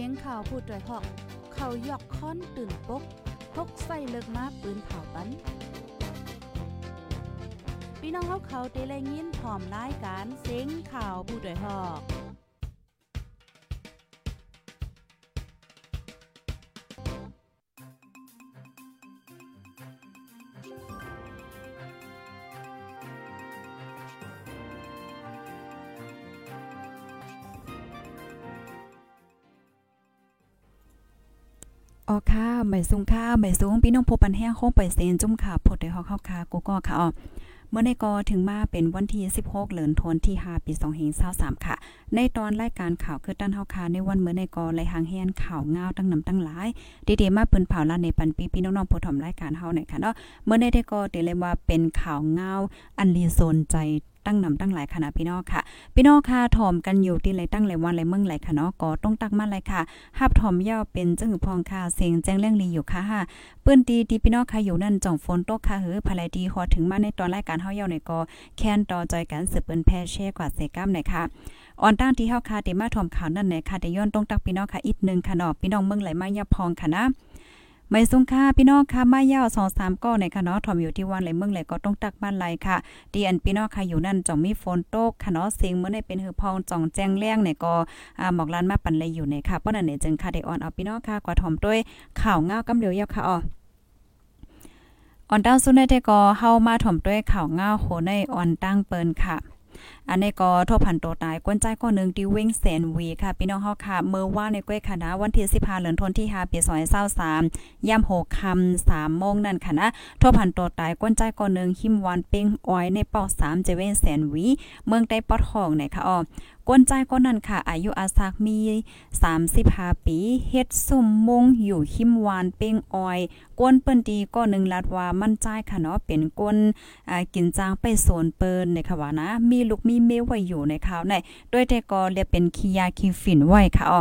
สียงข่าวพูดด้วยหอก เขายอกค้อนตื่นปกพกใส่เลิกมาปืนเผาปันพี่น้องเขาเขาเตะแลยินพร้อมรายการเสียงข่าวผู้ด้วยหอก อ๋อค่ะไม่สูงค่ะไม่สูงพี่น้องพบปันแห้งโค้งไปเซนจุ่มค่ะพดได้ฮอกเข้าค่ะกูก็ค่ะอ๋อเมื่อในกอถึงมาเป็นวันที่ 16เหลือนทนที่5ปี2523ค่ะ ในตอนรายการข่าวคือตั้นเฮาคาในวันเมื่อในกอไหลหางแฮนข่าวเงาตั้งนำตั้งหลายดีๆมาเปิ้นเผาละในปันปีพี่น้องๆผู้ถมรายการเฮาหน่อยค่ะเนาะเมื่อในได้กอเตเลยว่าเป็นข่าวเงาอันลีโซนใจ ตั้งนำตั้งหลายคณะพี่น้องค่ะ พี่น้องค่ะถอมกันอยู่ที่ไรตั้งไรวันไรเมืองไรค่ะเนาะก็ต้องตักมาเลยค่ะฮับถอมย่อเป็นจังพองค่ะเสียงแจ้งเรื่องลีอยู่ค่ะฮะเปิ้นตีตีพี่น้องค่ะอยู่นั่นจ่องฝนตกค่ะเฮือภายดีฮอถึงมาในตอนรายการเฮาเย่าในก็แค้นต่อจอยกันสืบเปิ้นแพ่แช่กว่าเซกัมหน่อยค่ะออนตั้งที่เฮาค่ะเดมาถอมข่าวนั่นไหนค่ะแต่ย้อนต้องตักพี่น้องค่ะอีกนึงค่ะเนาะพี่น้องเมืองไหลมาย่าพองค่ะนะ ไม่สุงค่าพี่น้องค่ะมายาวสองสามก้อในค่ะเนาะถอมอยู่ที่วันไหลเมืองไหลก็ต้องตักบ้านไหลค่ะดีอันพี่น้องค่ะอยู่นั่นจ่องมีฝนตกค่ะเนาะเสียงเมื่อในเป็นหือพองจ่องแจ้งแรงเนี่ยก็หมอกลานมาปันเลยอยู่ในค่ะเพราะนั้นเนี่ยจึงค่ะได้ออนเอาพี่น้องค่ะกว่าถอมด้วยข่าวเงากำเหลียวยาวค่ะอ๋อออนตั้งสุนแต่ก็เฮามาถ่อมด้วยข่าวเงาโหในออนตั้งเปินค่ะ อันนี้ก็ทบพันตัวตายก้นใจก้อนหนึ่งที่เว้งแสนวีค่ะพี่น้องเฮาค่ะเมื่อว่าในก้วยคณะวันที่15เดือนธันวาคมที่5ปี2023ย่ำ6ค่ำ3โมงนั่นค่ะนะทบพันตัวตายก้นใจก้อนหนึ่งหิมวานเป้งอ้อยในเป้า3เจเว้งแสนวี เมืองใต้ปอดห้องไหนค่ะอ๋อ กวนใจก็นั่นค่ะ อายุอาสักมี 35 ปีเฮ็ดสุ่มมงอยู่หิมวานเป้งอ้อยกวนเปิ้นดีก็นึงลัดว่ามั่นใจค่ะเนาะเป็นกวนอ่ากินจางไปโซนเปิ้นในค่ะว่านะ มีลูกมีเมไว้อยู่ในข่าวในด้วยแต่ก็เรียกเป็นคียาคีฝิ่นไว้ค่ะอ๋อ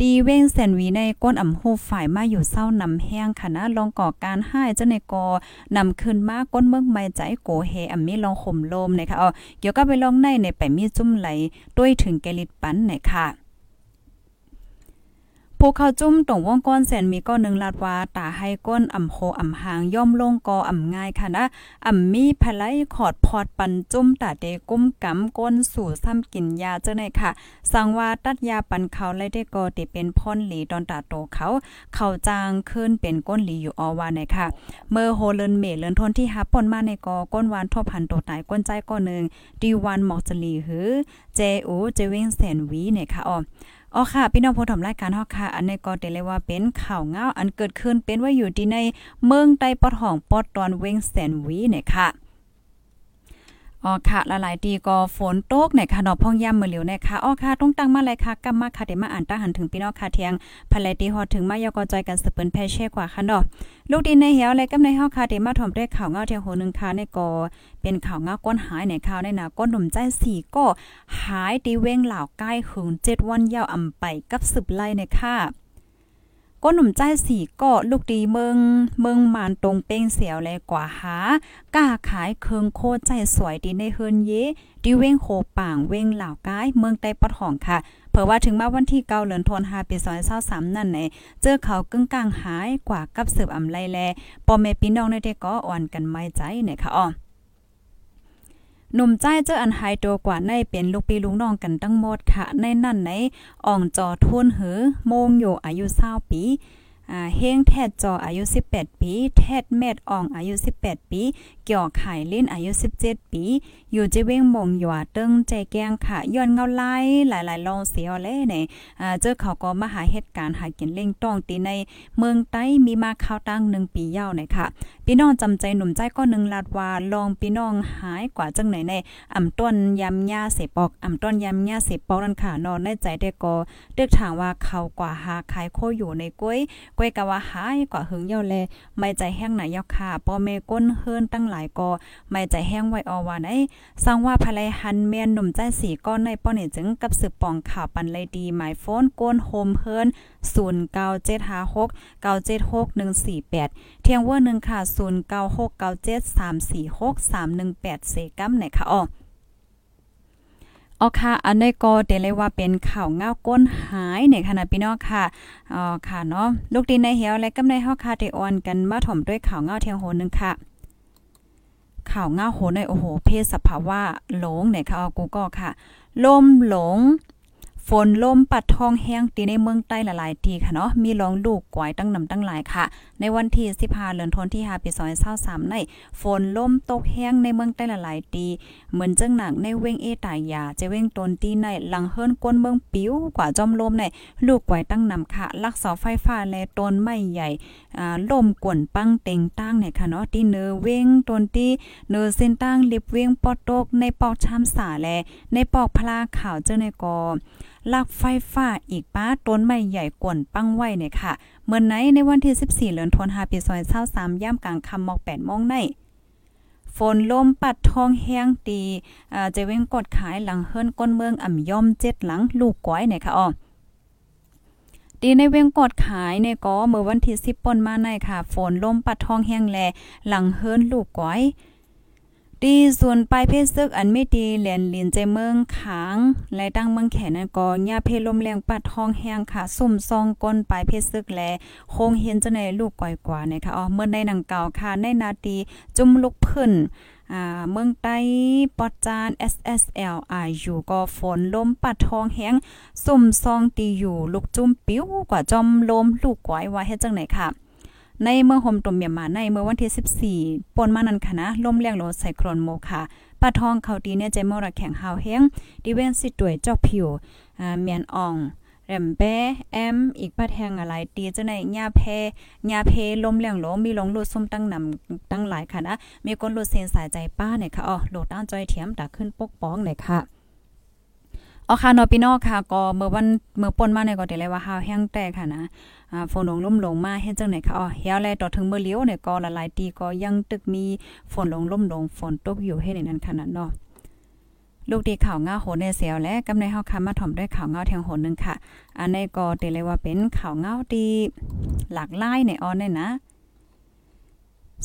ดีเว้งแสนวีในก้นอ่ำโฮฝ่ายมาอยู่เศร้านำแห้งค่ะนะลองก่อการให้เจ้าในกอนำขึ้นมาก้นเมืองไม่ใจโกเฮอ่ำมีลองข่มลมนะคะอ๋อเกี่ยวกับไปลองในในไปมีจุ่มไหลด้วยถึงแกลิดปันไหนค่ะ ผู้เข้าจุ่มตรงวงก้อนแสนมีก้อนหนึ่งลาดว่าตาให้ก้นอ่ำโคอ่ำหางย่อมลงกออ่ำง่ายค่ะนะอ่ำมีภไลขอดพอดปันจุ่มตาเดกุ้มกำก้นสู่ซ้ำกินยาเจ้าไหนค่ะ สั่งว่าตัดยาปันเขาเลยได้กอติเป็นพ่นหลีตอนตาโตเขา เขาจางขึ้นเป็นก้นหลีอยู่อวานค่ะ เมื่อโฮเลนเมเลินทนที่หาปนมาในกอก้นวานทบพันโตตายก้นใจก้อนหนึ่งดีวันหมอกจลีหือเจอูเจเวงแสนวีเนี่ยค่ะอ๋อ อ๋อค่ะ พี่น้องผู้ชมรายการเฮาค่ะ อันนี้ก็ได้เลยว่าเป็นข่าวเงาอันเกิดขึ้นเป็นว่าอยู่ที่ในเมืองใต้ปอดห้องปอดตอนเวงแสนวีเนี่ยค่ะ อ๋อค่ะละหลายตีก็ฝนตกในค่ะดอกพ่องย่ำมือเหลียวนะคะอ๋อค่ะต้องตั้งมาเลยค่ะกำมาค่ะเดี๋ยวมาอ่านตั้งหันถึงพี่น้องค่ะเทียงภายตีฮอดถึงมายกอจอยกันสเปิ้นแพเช่กว่าค่ะดอกลูกดินในเหี่ยวอะไรกำในเฮาค่ะเดี๋ยวมาถมด้วยข่าวเงาเทียงโหนึงค่ะในก็เป็นข่าวเงาก้นหายในข่าวในน่ะก้นหนุ่มใจสี่ก็หายตีเว้งเหล่าใกล้หึง7วันยาวอำไปกับสืบไล่ในค่ะ ก็หนุ่มใจสีก็ลูกดีเมืองเมืองมานตรงเป้งเสียวแลกว่าหากล้าขายเคืองโคใจสวยดีในเฮินเยดีเว้งโคป่างเว้งเหล่ากายเมืองใต้ปอดห้องค่ะเผื่อว่าถึงมาวันที่เก้าเดือนธันวาคมปี2023นั่นไหนเจอเขากึ่งกลางหายกว่ากับสืบอำไลแลปอแม่พี่น้องในเด็กก็อ่อนกันไม่ใจเนี่ยค่ะอ๋อ หนุ่มใจเจออันหายตัวกว่าในเป็นลูกปีลูกน้องกันตั้งหมดค่ะ ในนั่นในอ่องจอทุนหือโมงอยู่อายุ20ปี อ่าเฮงแทดจออายุ 18 ปี แทดเม็ดอ่องอายุ 18 ปี เกี่ยวไข่เลิ้นอายุ 17 ปี อยู่จะเว้งมงหยัวตึงใจแกงค่ะย้อนเงาไล่หลายๆลองเสียวเลยเนี่ยอ่าเจอเขาก็มาหาเหตุการณ์หากินเล่งต้องตีในเมืองใต้มีมาข้าวตั้ง1ปียาวเนี่ยค่ะ พี่น้องจำใจหนุ่มใจก็นึงลาดว่าลองพี่น้องหายกว่าจังไหนในอ่ำต้นยำหญ้าเสปอกอ่ำต้นยำหญ้าเสปอกนั่นค่ะนอนในใจได้ก็เดึกถามว่าเขากว่าหาขายโคอยู่ในกล้วยก้วยกะว่าหายกว่าหึงเยาแลไม่ใจแห้งไหนยอกค่ะปอเมก้นเฮิรนตั้งหลายก็ไม่ใจแห้งไว้อว่าไหนสร้างว่าภายหันเมียนหนุ่มใจสีก้อนในป้อนี่ยจึงกับสืบปองข่าวปันเลยดีหมายโฟนก้นโฮมเฮิรน0976 976 148เที่ยงวอร์นึงค่ะ09697346 318เซกัมไหนค่ะอ๋อ อค่ะ อันนี้ก็เตเลยว่าเป็นข่าวเงาก้นหายในขณะพี่น้องค่ะอ๋อค่ะเนาะ ลูกดินในเหี่ยวและก็ในเฮาค่ะได้ออนกันมาถ่อมด้วยข่าวเงาเทียงโหนึงค่ะข่าวเงาโหในโอ้โห เพศสภาวะหลงเนี่ยค่ะกูก็ค่ะ ลมหลง ฝนลมปัดทองแห้งตีในเมืองใต้หลายๆทีค่ะเนาะมีรองลูกกวายตั้งนำตั้งหลายค่ะ ในวันที่15เดือนธันวาคมที่5ปี2023ในฝนลมตกแห้งในเมืองใต้หลายๆตีเหมือนจังหนักในเว้งเอตายาจะเว้งตนตีในหลังเฮิรนก้นเมืองปิ้วกว่าจอมลมในลูกกวายตั้งนำค่ะลักเสาไฟฟ้าและต้นไม้ใหญ่อ่าลมกวนปังเต็งตั้งเนี่ยค่ะเนาะที่เนอเว้งตนตีเนอเส้นตั้งลิบเว้งปอดตกในปอกชามสาแลในปอกพลาขาวเจ้าในกอ ลักไฟฟ้าอีกป้าต้นไม้ใหญ่กวนปังไว้เนี่ยค่ะเมื่อไหนในวันที่ 14เดือนธันวาคมปี2023ย่ำกลางค่ำมอก8โมงในฝนลมปัดทองแห้งตีอ่าจะเว้งกดขายหลังเฮิรนก้นเมืองอ่ำย่อมเจ็ดหลังลูกก้อยเนี่ยค่ะอ๋อดีในเวงกอดขายเนี่ยก็เมื่อวันที่10ปนมาในค่ะ ฝนลมปัดทองแห้งแล หลังเฮิรนลูกก้อย ดีส่วนปลายเพศซึกอันไม่ดีเหรียญลินใจเมืองขางและตั้งเมืองแขนนั่นก็ยาเพลมแรงปัดทองแห้งค่ะสุ่มซองก้นปลายเพศซึกและคงเห็นจะในลูกก่อยกว่านะคะอ๋อเมื่อในหนังเก่าค่ะในนาทีจุ่มลุกพึ่นเมืองใต้ปอจาน SSL อาอยู่ก็ฝนลมปัดทองแห้งสุ่มซองตีอยู่ลูกจุ่มปิ้วกว่าจอมลมลูกก้อยว่าเฮ็ดจังไหนค่ะ ในเมืองโฮมตุมเมียมาในเมื่อวันที่14ปนมานันค่ะนะลมแรงโลไซโครนโมค่ะปะทองเขาดีเนี่ยใจมอระแข็งหาวแห้งดิเวนสิตวยจอกผิวอ่าเมียนอ่องแรมแปแอมอีกปัดแหงอะไรตีจะในหญ้าเพหญ้าเพลมแรงโลมีลงลุดซุ่มตั้งนำตั้งหลายค่ะนะมีคนลุดเซนสายใจป้าเนี่ยค่ะอ๋อโหลดด้านจอยเทียมตาขึ้นปกป้องเนี่ยค่ะ อ๋อค่ะนอพี่นอค่ะ ก็เมื่อวันเมื่อปนมาเนี่ยก็ได้เลยว่าหาวแห้งแตกค่ะนะอ่าฝนลงล่มลงมาเฮ็ดจังไหนคะอ๋อเฮียแลต่อถึงเมื่อเลี้ยวเนี่ยก็ละลายตีก็ยังตึกมีฝนลงล่มลงฝนตกอยู่เฮ็ดในนั้นขนาดเนาะลูกดีข่าวง้าโหในเสียวและกำในเฮาคำมาถ่อมด้วยข่าวง้าแทงโหนึงค่ะ อันนี้ก็เตเลยว่าเป็นข่าวง้าดีหลากหลายในออนเนี่ยนะ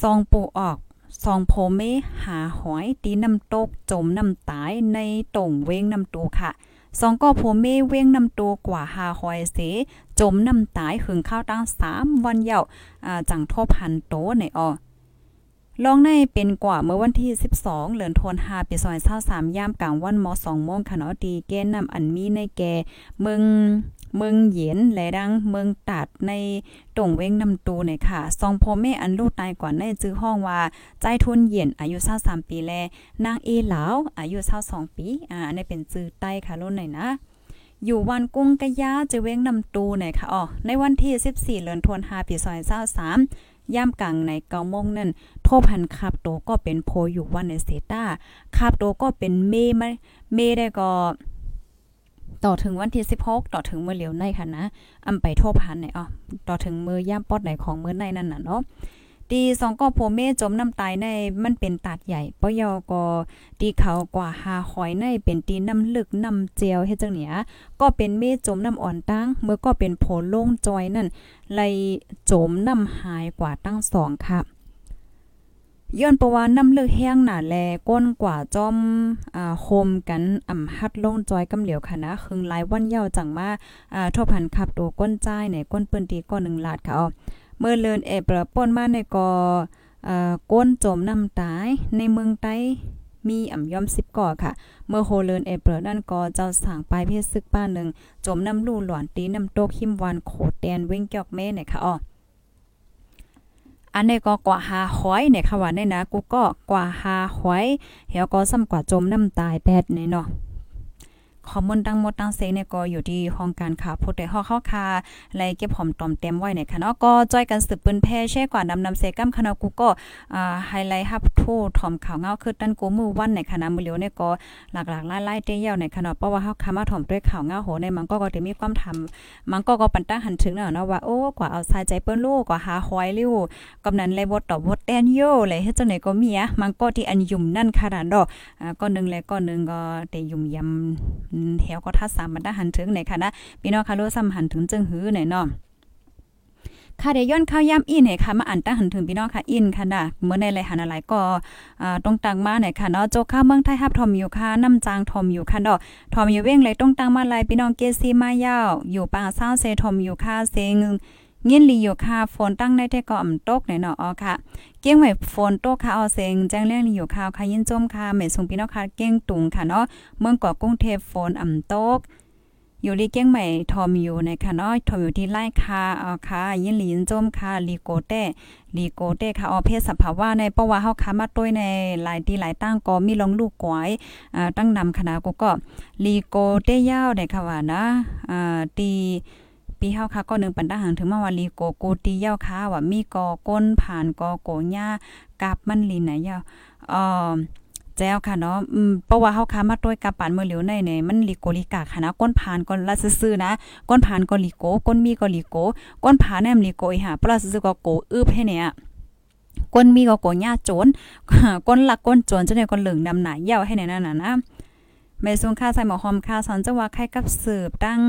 ซองปูออก ซองโพเมหาหอยตีน้ำตกจมน้ำตายในต่งเว้งน้ำตูค่ะสองก็ผัวเมเว้งน้ำตัวกว่าหาหอยเสจมน้ำตายหึงข้าวตั้งสามวันเยาอ่าจังทบพันโตในออลองในเป็นกว่าเมื่อวันที่ 12 เหลือนทวน5ปีซอย23ย่ามกลางวันม2โมงค่ะเนาะดีแก้นำอันมีในแก่เมือง เมืองเย็นและดังเมืองตัดในตรงเว้งนำตูเนี่ยค่ะซองพ่อแม่อันลูกตายก่อนในจื้อห้องว่า ใจทุนเย็นอายุ23ปีแลนางเอหลาวอายุ22ปีอ่าอันนี้เป็นจื้อใต้ค่ะรุ่นหน่อยนะอยู่วันกุ้งกะยาจะเว้งนำตูเนี่ยค่ะอ๋อในวันที่ 14เดือนธันวาคมปี2023ย่ามกลางในเกาโมงนั่นโทพันคาบโตก็เป็นโพอยู่วันในเซต้าคาบโตก็เป็นเมมาเมได้ก็ ต่อถึงวันที่16 ต่อถึงเมื่อเหลียวในค่ะนะอำไปโทบหันเนี่ยอ๋อต่อถึงมือย่ามปอดไหนของมือในนั่นน่ะเนาะดีสองก็โพเมจมน้ำตายในมันเป็นตัดใหญ่ปยอก็ดีเขากว่าหาหอยในเป็นตีน้ำลึกน้ำเจียวเฮ็ดจังเนี้ยก็เป็นเมจมน้ำอ่อนตั้งเมื่อก็เป็นโพโล่งจอยนั่นไลจมน้ำหายกว่าตั้งสองค่ะ ย้อนประวานน้ำเลือกแห้งหนาแลก้นกว่าจอมอ่าโฮมกันอ่ำฮัดลงจอยกำเหลียวค่ะนะคึงหลายวันเย้าจังมาอ่าทบพันขับตัวก้นจ้ายในก้นเปิ้นตีก้อน1ลาดค่ะอ๋อเมื่อเลินเอเปรป่นมาในกออ่าก้นจมน้ำตายในเมืองใต้มีอ่ำย่อม10ก่อค่ะ เมื่อโฮเลินเอเปรนั่นก็เจ้าสางปลายเพศซึกป้าหนึ่งจมน้ำลู่หลอนตีน้ำโตกหิมวันโคดแดนเว้งเกอกแม่เนี่ยค่ะอ๋อ อันนี้ก็กว่าหาหอยเนี่ยค่ะว่าเนี่ยนะกูก็กว่าหาหอยเหี่ยวก็ซ้ำกว่าจมน้ำตายแปดเนี่ยเนาะ ข้อมูลตั้งหมดตั้งเซเนี่ยก็อยู่ที่ห้องการข่าวพูดได้ฮอเข้าคาและเก็บหอมตอมเต็มไว้เนี่ยค่ะเนาะก็จ้อยกันสืบปืนแพ่แช่กว่านำนำเซกัมคณะกูก็อ่าไฮไลท์ฮับทูถอมข่าวเงาคือตั้นกูมือวันในคณะมือเหลียวเนี่ยก็หลากๆไล่ๆเตี้ยวในคณะเพราะว่าเฮาคามาถอมด้วยข่าวเงาโหในมันก็ก็จะมีความทำมันก็ก็ปันตั้งหันถึงเนาะว่าโอ้กว่าเอาสายใจเปิ้นลูกกว่าหาหอยลิ้วกำนั้นเลยบดตอบบดแอนโยเลยเฮ็ดจังไหนก็มีอะมันก็ที่อันยุ่มนั่นขนาดดอกอ่าก็นึงแล้วก็นึงก็ได้ยุ่มยำแถวก็ทัดสามมันได้หันถึงไหนค่ะนะพี่น้องค่ะรู้ซ้ำหันถึงจึงหื้อไหนเนาะค่ะเดี๋ยวย้อนเข้าย่ำอินให้ค่ะมาอ่านตั้งหันถึงพี่น้องค่ะอินค่ะนะเมื่อในไรหันอะไรก็ตรงตังมาเนี่ยค่ะเนาะโจข้าเมืองไทยฮับทอมอยู่ค่ะน้ำจางทอมอยู่ค่ะเนาะทอมอยู่เว้งเลยตรงตังมาลายพี่น้องเกซีมายาวอยู่ปางเศร้าเซทอมอยู่ค่ะเซง เงี้ยนลีอยู่ค่ะฝนตั้งได้แต่ก็อ่ำตกในเนาะอ๋อค่ะ เก้งไหวฝนตกค่ะเอาเซงแจ้งเรื่องลีอยู่ค่ะค่ะยินจมค่ะแม่ส่งพี่น้องค่ะเก้งตุงค่ะเนาะเมืองเกาะกรุงเทพฝนอ่ำตกอยู่ลีเก้งใหม่ทอมอยู่ในค่ะเนาะทอมอยู่ที่ไร่คาเอาค่ะ ยินหลีนจมค่ะลีโกเต้ลีโกเต้ค่ะเอเพศสภาวะในเพราะว่าเฮาค้ามาต้วยในหลายที่หลายตั้งก็มีลงลูกกวยอ่าตั้งนำคณะกูก็ลีโกเต้ยาวในค่ะว่านะอ่าตี ปีเฮาค่ะก็หนึ่งปันตาหังถึงมาว่าลีโกโกตีเย้าค่ะว่ามีกอก้นผ่านกอโกญ้ากาบมันลีไหนเย้าเอ่อแจ้วค่ะเนาะอืมเพราะว่าเฮาค้ามาต้วยกับปานเมื้อเหลียวในเนี่ยมันลิโกลิกาค่ะนะก้นผ่านก้นละซื่อๆนะก้นผ่านก็ลิโกก้นมีก็ลิโกก้นผ่านเนี่ยมันลิโกอีหาปลาซื่อๆก็โกอึบให้เนี่ยก้นมีก็โกญ้าโจรก้นหลักก้นโจรจะได้ก้นเหลืองดำหนายาวให้ในนั้นน่ะนะ แม่ซุงค่าใส่หมอหอมค่าสอนจังว่าใครกับสืบตั้ง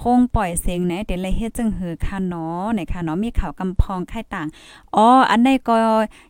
โฮงปล่อยเสียงไหนเดี๋ยวเลยเฮ็ดจังหือค่ะเนาะไหนค่ะเนาะมีข่าวกำพองไข่ต่างอ๋ออันใดก็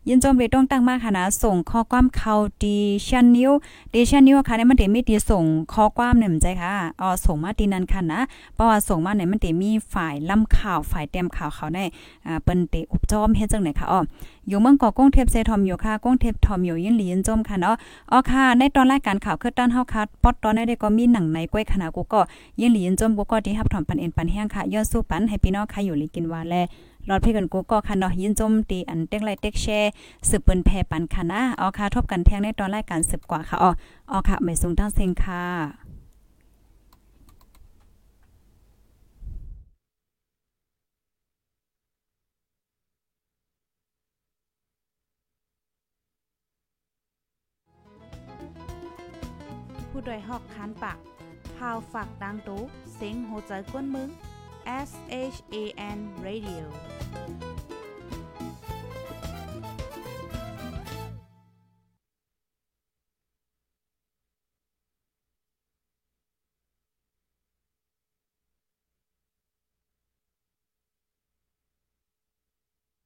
ยินจมเลยต้องตั้งมาค่ะนะส่งข้อความเข้าดิชันนิวดิชันนิวค่ะเนี่ยมันได้มีตีส่งข้อความเนี่ยมันใจค่ะอ๋อส่งมาตีนั้นค่ะนะเพราะว่าส่งมาเนี่ยมันได้มีฝ่ายล่ำข่าวฝ่ายเตรียมข่าวเขาในอ่าเปิ้นเตอุบจอมเฮ็ดจังไหนค่ะอ๋ออยู่เมืองเกาะกงเทพเซทอมอยู่ค่ะกงเทพทอมอยู่ยินหลียินจมค่ะเนาะอ๋อค่ะในตอนรายการข่าวคือต้านเฮาค่ะปอดตอนได้ก็มีหนังในก้วยขนาดกูก็ยินหลียนจมกูก็ที่รับถอมปันเอ็นปันแห้งค่ะย้อนสู้ปันให้พี่น้องค่ะอยู่ลีกินว่าแลรอดเพื่อนกูก็ค่ะเนาะยินจมตีอันเต็กไลเต็กแชร์สืบเปิ้นแพปันค่ะนะอ๋อค่ะทบกันแทงในตอนรายการสืบกว่าค่ะอ๋ออ๋อค่ะไม่สูงทั้งเซ็งค่ะ ผู้ดยหอกคานปากพาวฝากดังตู้เสียงโหใจกวนมึง S H A N Radio